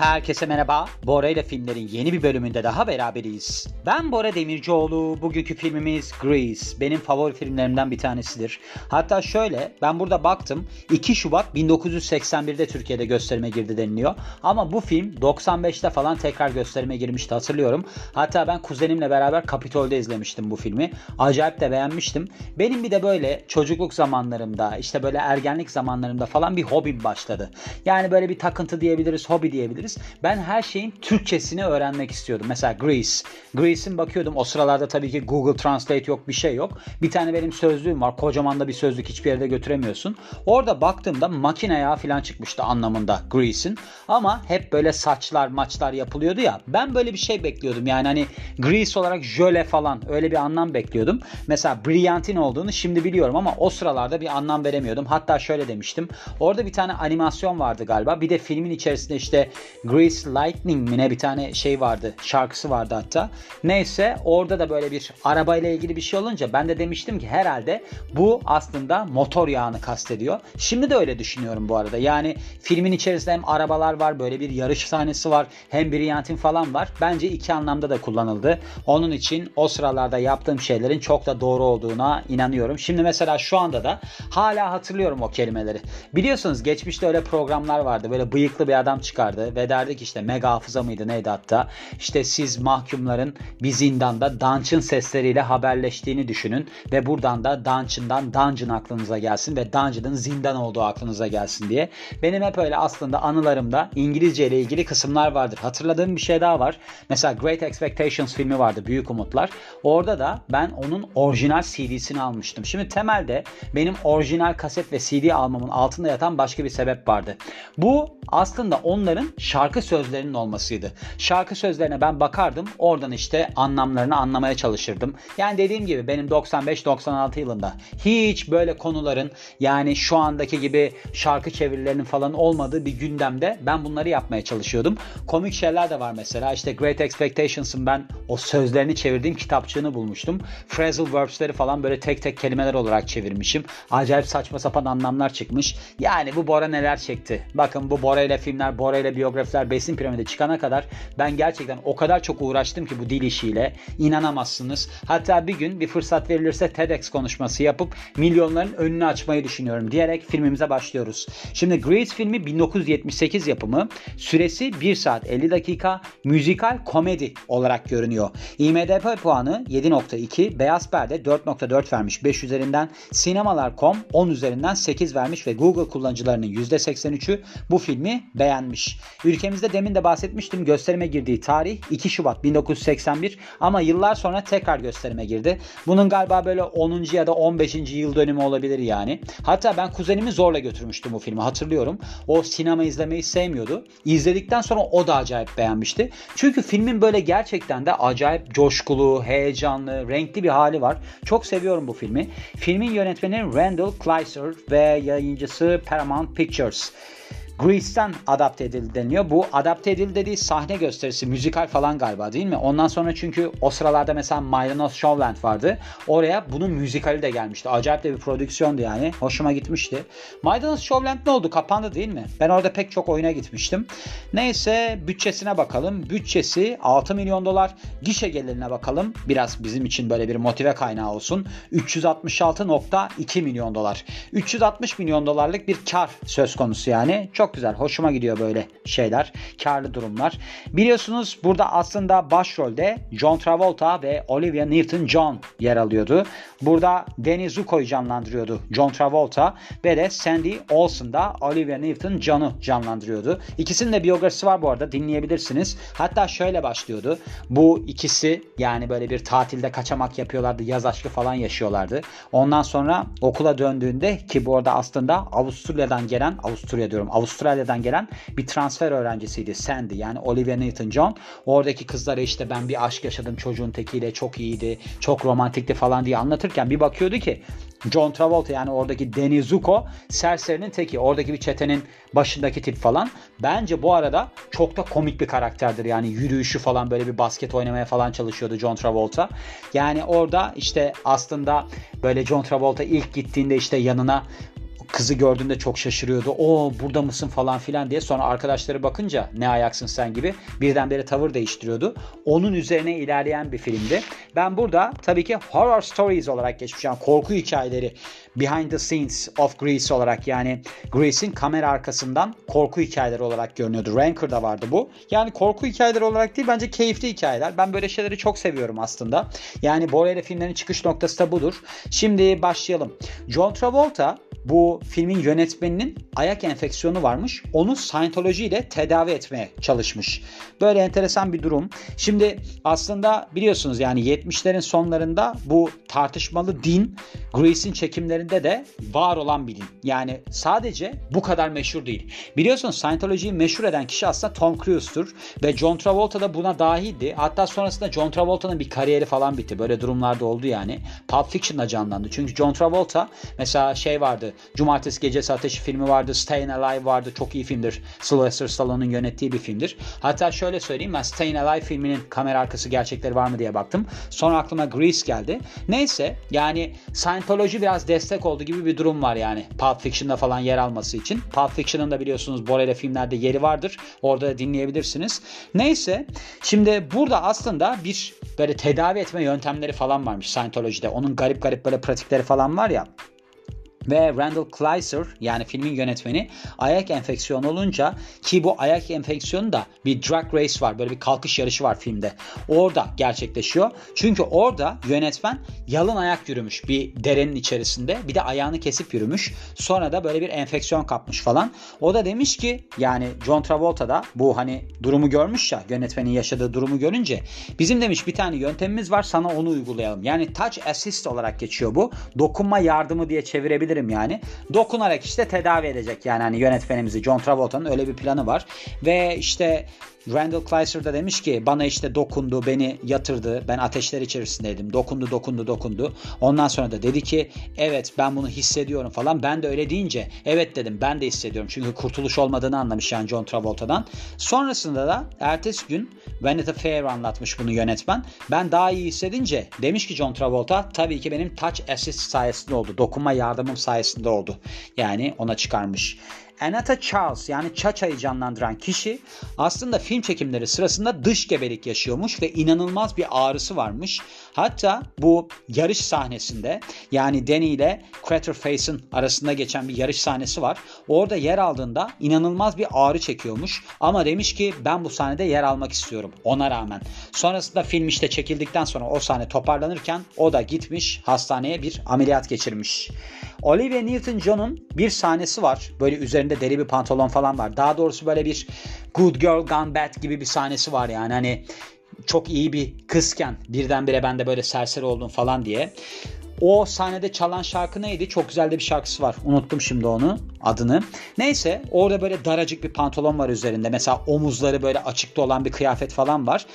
Herkese merhaba. Bora ile filmlerin yeni bir bölümünde daha beraberiz. Ben Bora Demircioğlu. Bugünkü filmimiz Grease. Benim favori filmlerimden bir tanesidir. Hatta şöyle ben burada baktım. 2 Şubat 1981'de Türkiye'de gösterime girdi deniliyor. Ama bu film 95'te falan tekrar gösterime girmişti hatırlıyorum. Hatta ben kuzenimle beraber Kapitol'de izlemiştim bu filmi. Acayip de beğenmiştim. Benim bir de böyle çocukluk zamanlarımda işte böyle ergenlik zamanlarımda falan bir hobim başladı. Yani böyle bir takıntı diyebiliriz, hobi diyebiliriz diyebiliriz. Ben her şeyin Türkçesini öğrenmek istiyordum. Mesela Greece. Greece'in bakıyordum. O sıralarda tabii ki Google Translate yok bir şey yok. Bir tane benim sözlüğüm var. Kocaman da bir sözlük hiçbir yerde götüremiyorsun. Orada baktığımda makine yağı falan çıkmıştı anlamında Greece'in. Ama hep böyle saçlar maçlar yapılıyordu ya. Ben böyle bir şey bekliyordum. Yani hani Greece olarak jöle falan öyle bir anlam bekliyordum. Mesela Brilliant'in olduğunu şimdi biliyorum ama o sıralarda bir anlam veremiyordum. Hatta şöyle demiştim. Orada bir tane animasyon vardı galiba. Bir de filmin içerisinde işte Grease Lightning mi ne bir tane şey vardı. Şarkısı vardı hatta. Neyse orada da böyle bir arabayla ilgili bir şey olunca ben de demiştim ki herhalde bu aslında motor yağını kastediyor. Şimdi de öyle düşünüyorum bu arada. Yani filmin içerisinde hem arabalar var böyle bir yarış sahnesi var hem Brilliant'in falan var. Bence iki anlamda da kullanıldı. Onun için o sıralarda yaptığım şeylerin çok da doğru olduğuna inanıyorum. Şimdi mesela şu anda da hala hatırlıyorum o kelimeleri. Biliyorsunuz geçmişte öyle programlar vardı. Böyle bıyıklı bir adam çıkardı ve derdik işte mega hafıza mıydı neydi hatta. İşte siz mahkumların bir zindanda Dungeon sesleriyle haberleştiğini düşünün ve buradan da Dungeon'dan Dungeon aklınıza gelsin ve Dungeon'ın zindan olduğu aklınıza gelsin diye. Benim hep öyle aslında anılarımda İngilizce ile ilgili kısımlar vardır. Hatırladığım bir şey daha var. Mesela Great Expectations filmi vardı. Büyük Umutlar. Orada da ben onun orijinal CD'sini almıştım. Şimdi temelde benim orijinal kaset ve CD almamın altında yatan başka bir sebep vardı. Bu aslında onların şarkı sözlerinin olmasıydı. Şarkı sözlerine ben bakardım. Oradan işte anlamlarını anlamaya çalışırdım. Yani dediğim gibi benim 95-96 yılında hiç böyle konuların yani şu andaki gibi şarkı çevirilerinin falan olmadığı bir gündemde ben bunları yapmaya çalışıyordum. Komik şeyler de var mesela. İşte Great Expectations'ın ben o sözlerini çevirdiğim kitapçığını bulmuştum. Phrasal verbs'leri falan böyle tek tek kelimeler olarak çevirmişim. Acayip saçma sapan anlamlar çıkmış. Yani bu Bora neler çekti. Bakın bu Bora ile filmler, Bora ile biyografiler besin piramidi çıkana kadar ben gerçekten o kadar çok uğraştım ki bu dil işiyle. inanamazsınız. Hatta bir gün bir fırsat verilirse TEDx konuşması yapıp milyonların önünü açmayı düşünüyorum diyerek filmimize başlıyoruz. Şimdi Grease filmi 1978 yapımı. Süresi 1 saat 50 dakika. Müzikal komedi olarak görünüyor. IMDb puanı 7.2. Beyaz Perde 4.4 vermiş 5 üzerinden. Sinemalar.com 10 üzerinden 8 vermiş ve Google kullanıcılarının %83'ü bu filmi beğenmiş. Ülkemizde demin de bahsetmiştim gösterime girdiği tarih 2 Şubat 1981 ama yıllar sonra tekrar gösterime girdi. Bunun galiba böyle 10. ya da 15. yıl dönümü olabilir yani. Hatta ben kuzenimi zorla götürmüştüm bu filmi hatırlıyorum. O sinema izlemeyi sevmiyordu. İzledikten sonra o da acayip beğenmişti. Çünkü filmin böyle gerçekten de acayip coşkulu, heyecanlı, renkli bir hali var. Çok seviyorum bu filmi. Filmin yönetmeni Randall Kleiser ve yayıncısı Paramount Pictures. Grease'ten adapte edildi deniyor. Bu adapte edildi dediği sahne gösterisi müzikal falan galiba değil mi? Ondan sonra çünkü o sıralarda mesela Mylonos Showland vardı. Oraya bunun müzikali de gelmişti. Acayip de bir prodüksiyondu yani. Hoşuma gitmişti. Mylonos Showland ne oldu? Kapandı değil mi? Ben orada pek çok oyuna gitmiştim. Neyse bütçesine bakalım. Bütçesi 6 milyon dolar. Gişe gelirine bakalım. Biraz bizim için böyle bir motive kaynağı olsun. 366.2 milyon dolar. 360 milyon dolarlık bir kar söz konusu yani. Çok güzel. Hoşuma gidiyor böyle şeyler. Karlı durumlar. Biliyorsunuz burada aslında başrolde John Travolta ve Olivia Newton-John yer alıyordu. Burada Danny Zuko'yu canlandırıyordu John Travolta ve de Sandy Olsen da Olivia Newton-John'u canlandırıyordu. İkisinin de biyografisi var bu arada dinleyebilirsiniz. Hatta şöyle başlıyordu. Bu ikisi yani böyle bir tatilde kaçamak yapıyorlardı. Yaz aşkı falan yaşıyorlardı. Ondan sonra okula döndüğünde ki bu arada aslında Avusturya'dan gelen Avusturya diyorum Avustralya'dan gelen bir transfer öğrencisiydi Sandy yani Olivia Newton-John. Oradaki kızlara işte ben bir aşk yaşadım çocuğun tekiyle çok iyiydi, çok romantikti falan diye anlatırken bir bakıyordu ki John Travolta yani oradaki Danny Zuko serserinin teki. Oradaki bir çetenin başındaki tip falan. Bence bu arada çok da komik bir karakterdir. Yani yürüyüşü falan böyle bir basket oynamaya falan çalışıyordu John Travolta. Yani orada işte aslında böyle John Travolta ilk gittiğinde işte yanına kızı gördüğünde çok şaşırıyordu. O burada mısın falan filan diye. Sonra arkadaşları bakınca ne ayaksın sen gibi birdenbire tavır değiştiriyordu. Onun üzerine ilerleyen bir filmdi. Ben burada tabii ki horror stories olarak geçmiş. Yani korku hikayeleri behind the scenes of Grease olarak yani Grease'in kamera arkasından korku hikayeleri olarak görünüyordu. Ranker'da vardı bu. Yani korku hikayeleri olarak değil bence keyifli hikayeler. Ben böyle şeyleri çok seviyorum aslında. Yani Borelli filmlerin çıkış noktası da budur. Şimdi başlayalım. John Travolta bu filmin yönetmeninin ayak enfeksiyonu varmış. Onu Scientology ile tedavi etmeye çalışmış. Böyle enteresan bir durum. Şimdi aslında biliyorsunuz yani 70'lerin sonlarında bu tartışmalı din Grease'in çekimlerinde de var olan bir. Yani sadece bu kadar meşhur değil. Biliyorsunuz Scientology'yi meşhur eden kişi aslında Tom Cruise'tur ve John Travolta da buna dahildi. Hatta sonrasında John Travolta'nın bir kariyeri falan bitti. Böyle durumlarda oldu yani. Pulp Fiction'da canlandı. Çünkü John Travolta mesela şey vardı. Cumartesi Gecesi Ateşi filmi vardı. Staying Alive vardı. Çok iyi filmdir. Sylvester Stallone'un yönettiği bir filmdir. Hatta şöyle söyleyeyim ben Staying Alive filminin kamera arkası gerçekleri var mı diye baktım. Sonra aklıma Grease geldi. Neyse yani Scientology biraz destek oldu gibi bir durum var yani. Pulp Fiction'da falan yer alması için. Pulp Fiction'ın da biliyorsunuz Borel'e filmlerde yeri vardır. Orada da dinleyebilirsiniz. Neyse şimdi burada aslında bir böyle tedavi etme yöntemleri falan varmış Scientology'de. Onun garip garip böyle pratikleri falan var ya. Ve Randall Kleiser yani filmin yönetmeni ayak enfeksiyonu olunca ki bu ayak enfeksiyonu da bir drag race var. Böyle bir kalkış yarışı var filmde. Orada gerçekleşiyor. Çünkü orada yönetmen yalın ayak yürümüş bir derenin içerisinde. Bir de ayağını kesip yürümüş. Sonra da böyle bir enfeksiyon kapmış falan. O da demiş ki yani John Travolta da bu hani durumu görmüş ya yönetmenin yaşadığı durumu görünce bizim demiş bir tane yöntemimiz var sana onu uygulayalım. Yani touch assist olarak geçiyor bu. Dokunma yardımı diye çevirebilir diyebilirim yani. Dokunarak işte tedavi edecek yani hani yönetmenimizi John Travolta'nın öyle bir planı var. Ve işte Randall Kleiser da demiş ki bana işte dokundu, beni yatırdı. Ben ateşler içerisindeydim. Dokundu, dokundu, dokundu. Ondan sonra da dedi ki evet ben bunu hissediyorum falan. Ben de öyle deyince evet dedim ben de hissediyorum. Çünkü kurtuluş olmadığını anlamış yani John Travolta'dan. Sonrasında da ertesi gün Vanity Fair anlatmış bunu yönetmen. Ben daha iyi hissedince demiş ki John Travolta tabii ki benim touch assist sayesinde oldu. Dokunma yardımım sayesinde oldu. Yani ona çıkarmış. Anata Charles yani Chacha'yı canlandıran kişi aslında film çekimleri sırasında dış gebelik yaşıyormuş ve inanılmaz bir ağrısı varmış. Hatta bu yarış sahnesinde yani Danny ile Craterface'ın arasında geçen bir yarış sahnesi var. Orada yer aldığında inanılmaz bir ağrı çekiyormuş. Ama demiş ki ben bu sahnede yer almak istiyorum ona rağmen. Sonrasında film işte çekildikten sonra o sahne toparlanırken o da gitmiş hastaneye bir ameliyat geçirmiş. Olivia Newton-John'un bir sahnesi var. Böyle üzerinde deri bir pantolon falan var. Daha doğrusu böyle bir good girl gone bad gibi bir sahnesi var yani. Hani çok iyi bir kızken birdenbire ben de böyle serseri oldum falan diye. O sahnede çalan şarkı neydi? Çok güzel de bir şarkısı var. Unuttum şimdi onu adını. Neyse orada böyle daracık bir pantolon var üzerinde. Mesela omuzları böyle açıkta olan bir kıyafet falan var.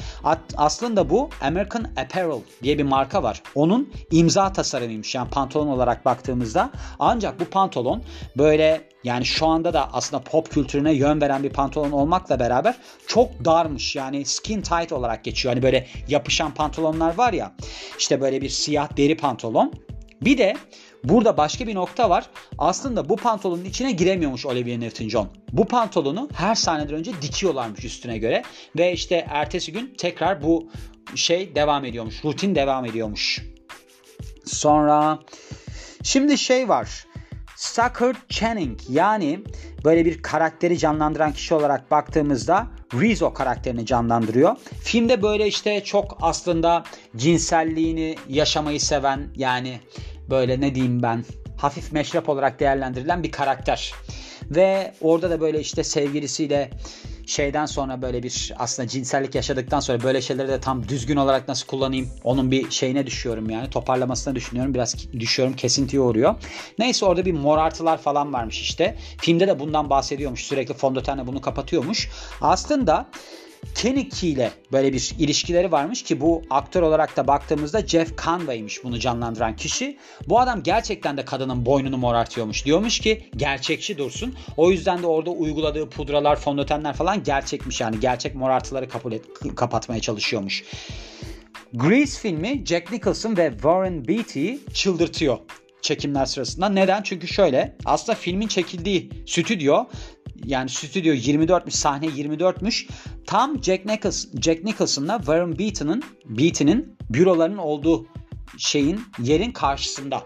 Aslında bu American Apparel diye bir marka var. Onun imza tasarımıymış yani pantolon olarak baktığımızda. Ancak bu pantolon böyle yani şu anda da aslında pop kültürüne yön veren bir pantolon olmakla beraber çok darmış. Yani skin tight olarak geçiyor. Hani böyle yapışan pantolonlar var ya. İşte böyle bir siyah deri pantolon. Bir de Burada başka bir nokta var. Aslında bu pantolonun içine giremiyormuş Olivia Newton-John. Bu pantolonu her sahneden önce dikiyorlarmış üstüne göre. Ve işte ertesi gün tekrar bu şey devam ediyormuş. Rutin devam ediyormuş. Sonra şimdi şey var. Sucker Channing yani böyle bir karakteri canlandıran kişi olarak baktığımızda Rizzo karakterini canlandırıyor. Filmde böyle işte çok aslında cinselliğini yaşamayı seven yani böyle ne diyeyim ben hafif meşrep olarak değerlendirilen bir karakter. Ve orada da böyle işte sevgilisiyle şeyden sonra böyle bir aslında cinsellik yaşadıktan sonra böyle şeyleri de tam düzgün olarak nasıl kullanayım onun bir şeyine düşüyorum yani toparlamasına düşünüyorum biraz düşüyorum kesintiye uğruyor. Neyse orada bir morartılar falan varmış işte. Filmde de bundan bahsediyormuş sürekli fondötenle bunu kapatıyormuş. Aslında Kennedy ile böyle bir ilişkileri varmış ki bu aktör olarak da baktığımızda Jeff Conway'miş bunu canlandıran kişi. Bu adam gerçekten de kadının boynunu morartıyormuş. Diyormuş ki gerçekçi dursun. O yüzden de orada uyguladığı pudralar, fondötenler falan gerçekmiş yani. Gerçek morartıları kabul et, kapatmaya çalışıyormuş. Grease filmi Jack Nicholson ve Warren Beatty'yi çıldırtıyor. çekimler sırasında. Neden? Çünkü şöyle aslında filmin çekildiği stüdyo yani stüdyo 24'müş, sahne 24'müş. Tam Jack, Nicholson, Jack Nicholson'la Warren Beatty'nin Beatty'nin bürolarının olduğu şeyin yerin karşısında.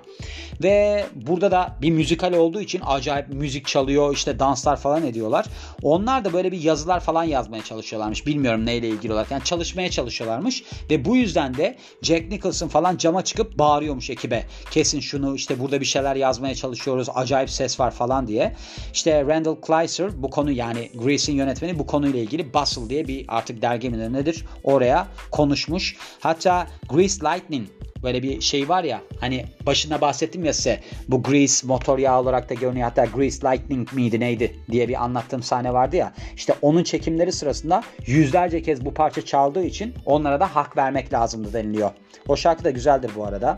Ve burada da bir müzikal olduğu için acayip müzik çalıyor işte danslar falan ediyorlar. Onlar da böyle bir yazılar falan yazmaya çalışıyorlarmış. Bilmiyorum neyle ilgili olarak. Yani çalışmaya çalışıyorlarmış. Ve bu yüzden de Jack Nicholson falan cama çıkıp bağırıyormuş ekibe. Kesin şunu işte burada bir şeyler yazmaya çalışıyoruz. Acayip ses var falan diye. İşte Randall Kleiser bu konu yani Grease'in yönetmeni bu konuyla ilgili Bustle diye bir artık dergi nedir oraya konuşmuş. Hatta Grease Lightning böyle bir şey var ya hani başında bahsettim ya size bu grease motor yağı olarak da görünüyor hatta grease lightning miydi neydi diye bir anlattığım sahne vardı ya işte onun çekimleri sırasında yüzlerce kez bu parça çaldığı için onlara da hak vermek lazımdı deniliyor. O şarkı da güzeldir bu arada.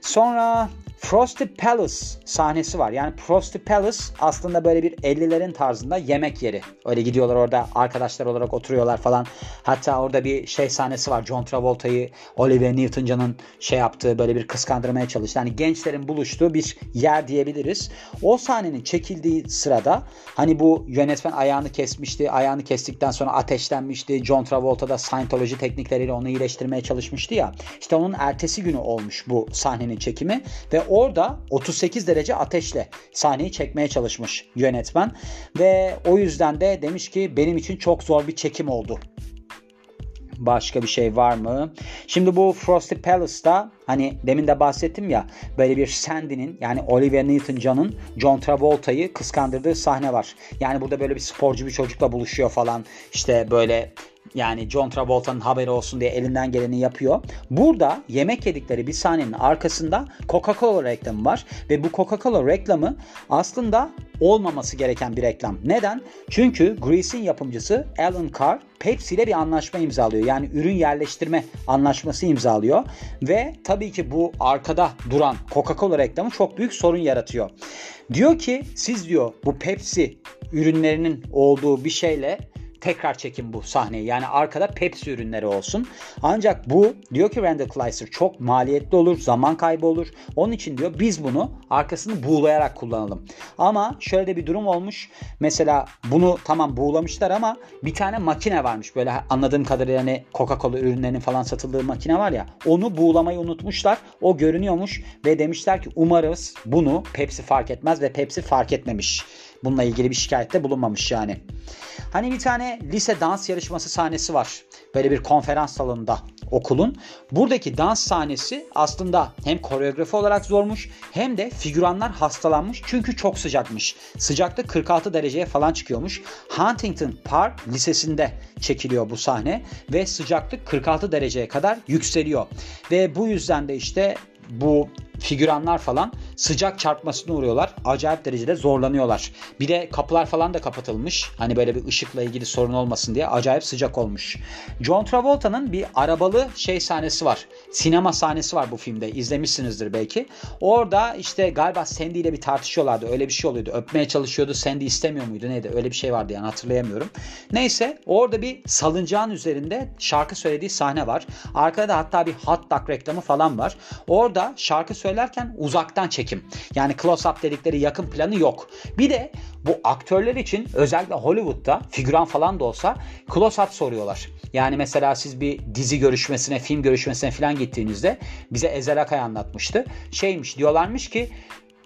Sonra Frosty Palace sahnesi var. Yani Frosty Palace aslında böyle bir 50'lerin tarzında yemek yeri. Öyle gidiyorlar orada arkadaşlar olarak oturuyorlar falan. Hatta orada bir şey sahnesi var. John Travolta'yı Olivia Newton-John'un şey yaptığı böyle bir kıskandırmaya çalıştı. Yani gençlerin buluştuğu bir yer diyebiliriz. O sahnenin çekildiği sırada hani bu yönetmen ayağını kesmişti. Ayağını kestikten sonra ateşlenmişti. John Travolta da Scientology teknikleriyle onu iyileştirmeye çalışmıştı ya. İşte onun ertesi günü olmuş bu sahnenin çekimi ve orada 38 derece ateşle sahneyi çekmeye çalışmış yönetmen ve o yüzden de demiş ki benim için çok zor bir çekim oldu. Başka bir şey var mı? Şimdi bu Frosty Palace'da hani demin de bahsettim ya böyle bir Sandy'nin yani Olivia Newton-John'un John Travolta'yı kıskandırdığı sahne var. Yani burada böyle bir sporcu bir çocukla buluşuyor falan. İşte böyle yani John Travolta'nın haberi olsun diye elinden geleni yapıyor. Burada yemek yedikleri bir sahnenin arkasında Coca-Cola reklamı var ve bu Coca-Cola reklamı aslında olmaması gereken bir reklam. Neden? Çünkü Grease'in yapımcısı Alan Carr Pepsi ile bir anlaşma imzalıyor. Yani ürün yerleştirme anlaşması imzalıyor ve tabii ki bu arkada duran Coca-Cola reklamı çok büyük sorun yaratıyor. Diyor ki siz diyor bu Pepsi ürünlerinin olduğu bir şeyle tekrar çekin bu sahneyi. Yani arkada Pepsi ürünleri olsun. Ancak bu diyor ki Randall Kleiser çok maliyetli olur, zaman kaybı olur. Onun için diyor biz bunu arkasını buğulayarak kullanalım. Ama şöyle de bir durum olmuş. Mesela bunu tamam buğulamışlar ama bir tane makine varmış. Böyle anladığım kadarıyla hani Coca-Cola ürünlerinin falan satıldığı makine var ya. Onu buğulamayı unutmuşlar. O görünüyormuş ve demişler ki umarız bunu Pepsi fark etmez ve Pepsi fark etmemiş. Bununla ilgili bir şikayette bulunmamış yani. Hani bir tane lise dans yarışması sahnesi var. Böyle bir konferans salonunda okulun. Buradaki dans sahnesi aslında hem koreografi olarak zormuş hem de figüranlar hastalanmış çünkü çok sıcakmış. Sıcaklık 46 dereceye falan çıkıyormuş. Huntington Park Lisesi'nde çekiliyor bu sahne ve sıcaklık 46 dereceye kadar yükseliyor. Ve bu yüzden de işte bu figüranlar falan sıcak çarpmasına uğruyorlar. Acayip derecede zorlanıyorlar. Bir de kapılar falan da kapatılmış. Hani böyle bir ışıkla ilgili sorun olmasın diye acayip sıcak olmuş. John Travolta'nın bir arabalı şey sahnesi var. Sinema sahnesi var bu filmde. İzlemişsinizdir belki. Orada işte galiba Sandy ile bir tartışıyorlardı. Öyle bir şey oluyordu. Öpmeye çalışıyordu. Sandy istemiyor muydu neydi? Öyle bir şey vardı yani hatırlayamıyorum. Neyse orada bir salıncağın üzerinde şarkı söylediği sahne var. Arkada hatta bir hot dog reklamı falan var. Orada şarkı söylerken uzaktan çekim. Yani close-up dedikleri yakın planı yok. Bir de bu aktörler için özellikle Hollywood'da figüran falan da olsa close-up soruyorlar. Yani mesela siz bir dizi görüşmesine, film görüşmesine falan gittiğinizde bize Ezel Akay anlatmıştı. Şeymiş diyorlarmış ki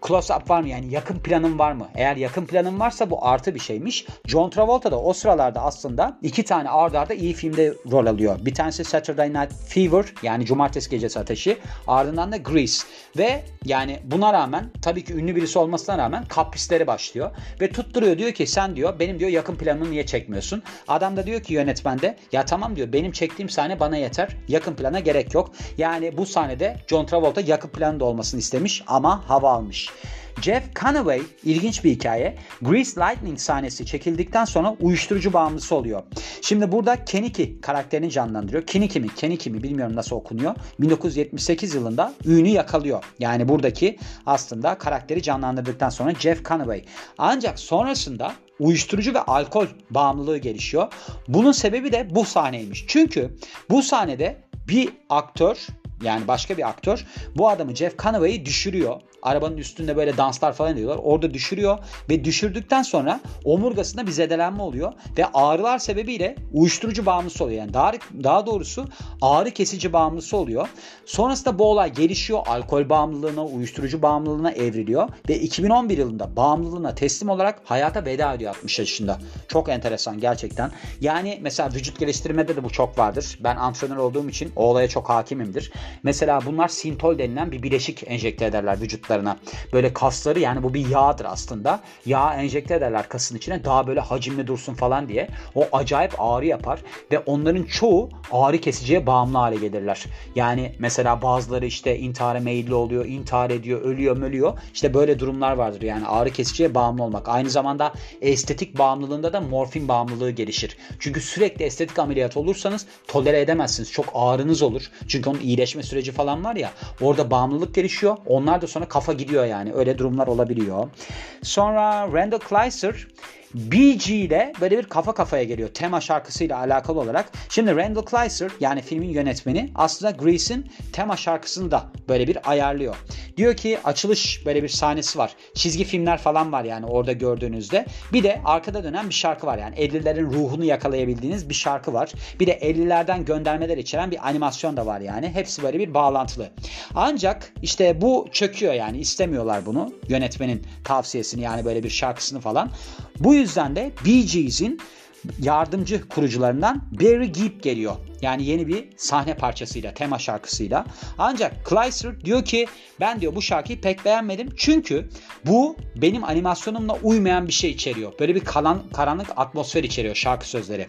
close-up var mı? Yani yakın planın var mı? Eğer yakın planın varsa bu artı bir şeymiş. John Travolta da o sıralarda aslında iki tane ard arda iyi filmde rol alıyor. Bir tanesi Saturday Night Fever yani Cumartesi Gecesi Ateşi. Ardından da Grease. Ve yani buna rağmen tabii ki ünlü birisi olmasına rağmen kaprisleri başlıyor. Ve tutturuyor diyor ki sen diyor benim diyor yakın planını niye çekmiyorsun? Adam da diyor ki yönetmen de ya tamam diyor benim çektiğim sahne bana yeter. Yakın plana gerek yok. Yani bu sahnede John Travolta yakın planında olmasını istemiş ama hava almış. Jeff Conaway ilginç bir hikaye. Grease Lightning sahnesi çekildikten sonra uyuşturucu bağımlısı oluyor. Şimdi burada Keniki karakterini canlandırıyor. Keniki mi, Keniki mi bilmiyorum nasıl okunuyor. 1978 yılında ünü yakalıyor. Yani buradaki aslında karakteri canlandırdıktan sonra Jeff Conaway. Ancak sonrasında uyuşturucu ve alkol bağımlılığı gelişiyor. Bunun sebebi de bu sahneymiş. Çünkü bu sahnede bir aktör yani başka bir aktör bu adamı Jeff Conaway'i düşürüyor. Arabanın üstünde böyle danslar falan ediyorlar. Orada düşürüyor ve düşürdükten sonra omurgasında bir zedelenme oluyor ve ağrılar sebebiyle uyuşturucu bağımlısı oluyor. Yani daha, daha doğrusu ağrı kesici bağımlısı oluyor. Sonrasında bu olay gelişiyor. Alkol bağımlılığına, uyuşturucu bağımlılığına evriliyor ve 2011 yılında bağımlılığına teslim olarak hayata veda ediyor 60 yaşında. Çok enteresan gerçekten. Yani mesela vücut geliştirmede de bu çok vardır. Ben antrenör olduğum için o olaya çok hakimimdir. Mesela bunlar sintol denilen bir bileşik enjekte ederler vücutlarına. Böyle kasları yani bu bir yağdır aslında. Yağ enjekte ederler kasın içine daha böyle hacimli dursun falan diye. O acayip ağrı yapar ve onların çoğu ağrı kesiciye bağımlı hale gelirler. Yani mesela bazıları işte intihara meyilli oluyor, intihar ediyor, ölüyor, ölüyor. İşte böyle durumlar vardır yani ağrı kesiciye bağımlı olmak. Aynı zamanda estetik bağımlılığında da morfin bağımlılığı gelişir. Çünkü sürekli estetik ameliyat olursanız tolere edemezsiniz. Çok ağrınız olur. Çünkü onun iyileşme süreci falan var ya orada bağımlılık gelişiyor. Onlar da sonra kafa gidiyor yani. Öyle durumlar olabiliyor. Sonra Randall Kleiser Bee ile böyle bir kafa kafaya geliyor tema şarkısıyla alakalı olarak. Şimdi Randall Kleiser yani filmin yönetmeni aslında Grease'in tema şarkısını da böyle bir ayarlıyor. Diyor ki açılış böyle bir sahnesi var. Çizgi filmler falan var yani orada gördüğünüzde. Bir de arkada dönen bir şarkı var yani 50'lerin ruhunu yakalayabildiğiniz bir şarkı var. Bir de 50'lerden göndermeler içeren bir animasyon da var yani. Hepsi böyle bir bağlantılı. Ancak işte bu çöküyor yani istemiyorlar bunu. Yönetmenin tavsiyesini yani böyle bir şarkısını falan. Bu yüzden de Bee Gees'in yardımcı kurucularından Barry Gibb geliyor. Yani yeni bir sahne parçasıyla, tema şarkısıyla. Ancak Kleiser diyor ki ben diyor bu şarkıyı pek beğenmedim. Çünkü bu benim animasyonumla uymayan bir şey içeriyor. Böyle bir kalan, karanlık atmosfer içeriyor şarkı sözleri.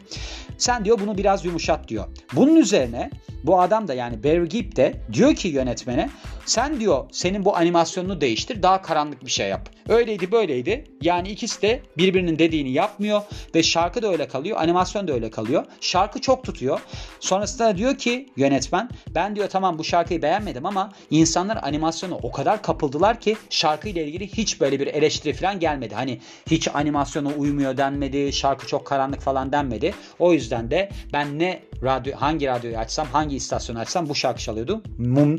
Sen diyor bunu biraz yumuşat diyor. Bunun üzerine bu adam da yani Barry Gibb de diyor ki yönetmene sen diyor senin bu animasyonunu değiştir daha karanlık bir şey yap. Öyleydi böyleydi. Yani ikisi de birbirinin dediğini yapmıyor ve şarkı da öyle kalıyor, animasyon da öyle kalıyor. Şarkı çok tutuyor. Sonrasında diyor ki yönetmen ben diyor tamam bu şarkıyı beğenmedim ama insanlar animasyona o kadar kapıldılar ki şarkıyla ilgili hiç böyle bir eleştiri falan gelmedi. Hani hiç animasyona uymuyor denmedi, şarkı çok karanlık falan denmedi. O yüzden de ben ne radyo hangi radyoyu açsam, hangi istasyonu açsam bu şarkı çalıyordu.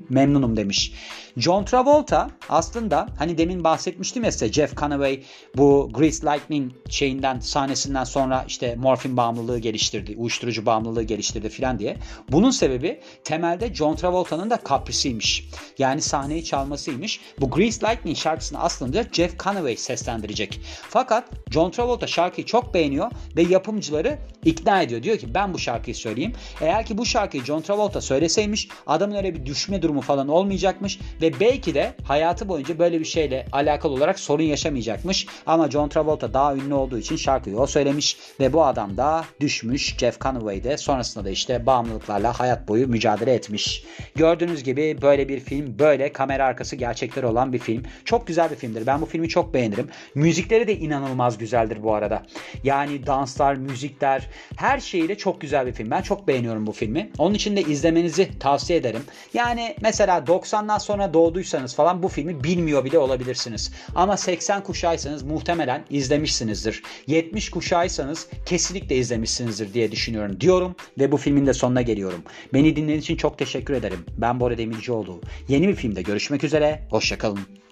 memnunum demiş. John Travolta aslında hani demin bahsetmiştim ya size Jeff Conaway bu Grease Lightning şeyinden sahnesinden sonra işte morfin bağımlılığı geliştirdi, uyuşturucu bağımlılığı geliştirdi filan diye. Bunun sebebi temelde John Travolta'nın da kaprisiymiş. Yani sahneyi çalmasıymış. Bu Grease Lightning şarkısını aslında Jeff Conaway seslendirecek. Fakat John Travolta şarkıyı çok beğeniyor ve yapımcıları ikna ediyor. Diyor ki ben bu şarkıyı söyleyeyim. Eğer ki bu şarkıyı John Travolta söyleseymiş adamın öyle bir düşme durumu falan olmayacakmış ve belki de hayatı boyunca böyle bir şeyle alakalı olarak sorun yaşamayacakmış. Ama John Travolta daha ünlü olduğu için şarkıyı o söylemiş ve bu adam da düşmüş. Jeff Conaway de sonrasında da işte bağımlılıklarla hayat boyu mücadele etmiş. Gördüğünüz gibi böyle bir film, böyle kamera arkası gerçekleri olan bir film. Çok güzel bir filmdir. Ben bu filmi çok beğenirim. Müzikleri de inanılmaz güzeldir bu arada. Yani danslar, müzikler, her şeyiyle çok güzel bir film. Ben çok beğeniyorum bu filmi. Onun için de izlemenizi tavsiye ederim. Yani mesela 90'dan sonra doğduysanız falan bu filmi bilmiyor bile olabilirsiniz. Ama 80 kuşağıysanız muhtemelen izlemişsinizdir. 70 kuşağıysanız kesinlikle izlemişsinizdir diye düşünüyorum diyorum ve bu filmin de sonuna geliyorum. Beni dinlediğiniz için çok teşekkür ederim. Ben Bora Demircioğlu. Yeni bir filmde görüşmek üzere. Hoşçakalın.